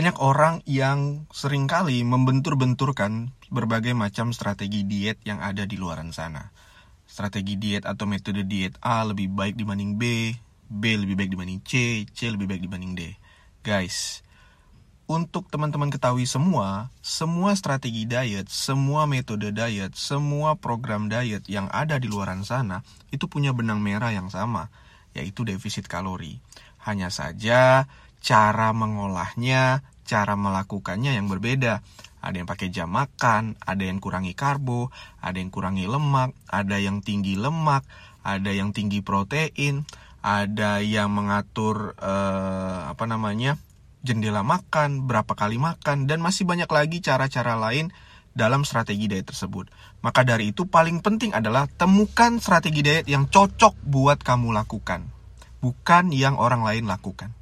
Banyak orang yang sering kali membentur-benturkan berbagai macam strategi diet yang ada di luaran sana. Strategi diet atau metode diet A lebih baik dibanding B, B lebih baik dibanding C, C lebih baik dibanding D. Guys, untuk teman-teman ketahui semua, semua strategi diet, semua metode diet, semua program diet yang ada di luaran sana itu punya benang merah yang sama, yaitu defisit kalori. Hanya saja cara mengolahnya, cara melakukannya yang berbeda. Ada yang pakai jam makan, ada yang kurangi karbo, ada yang kurangi lemak, ada yang tinggi lemak, ada yang tinggi protein, ada yang mengatur eh, apa namanya jendela makan, berapa kali makan, dan masih banyak lagi cara-cara lain dalam strategi diet tersebut. Maka dari itu paling penting adalah temukan strategi diet yang cocok buat kamu lakukan, bukan yang orang lain lakukan.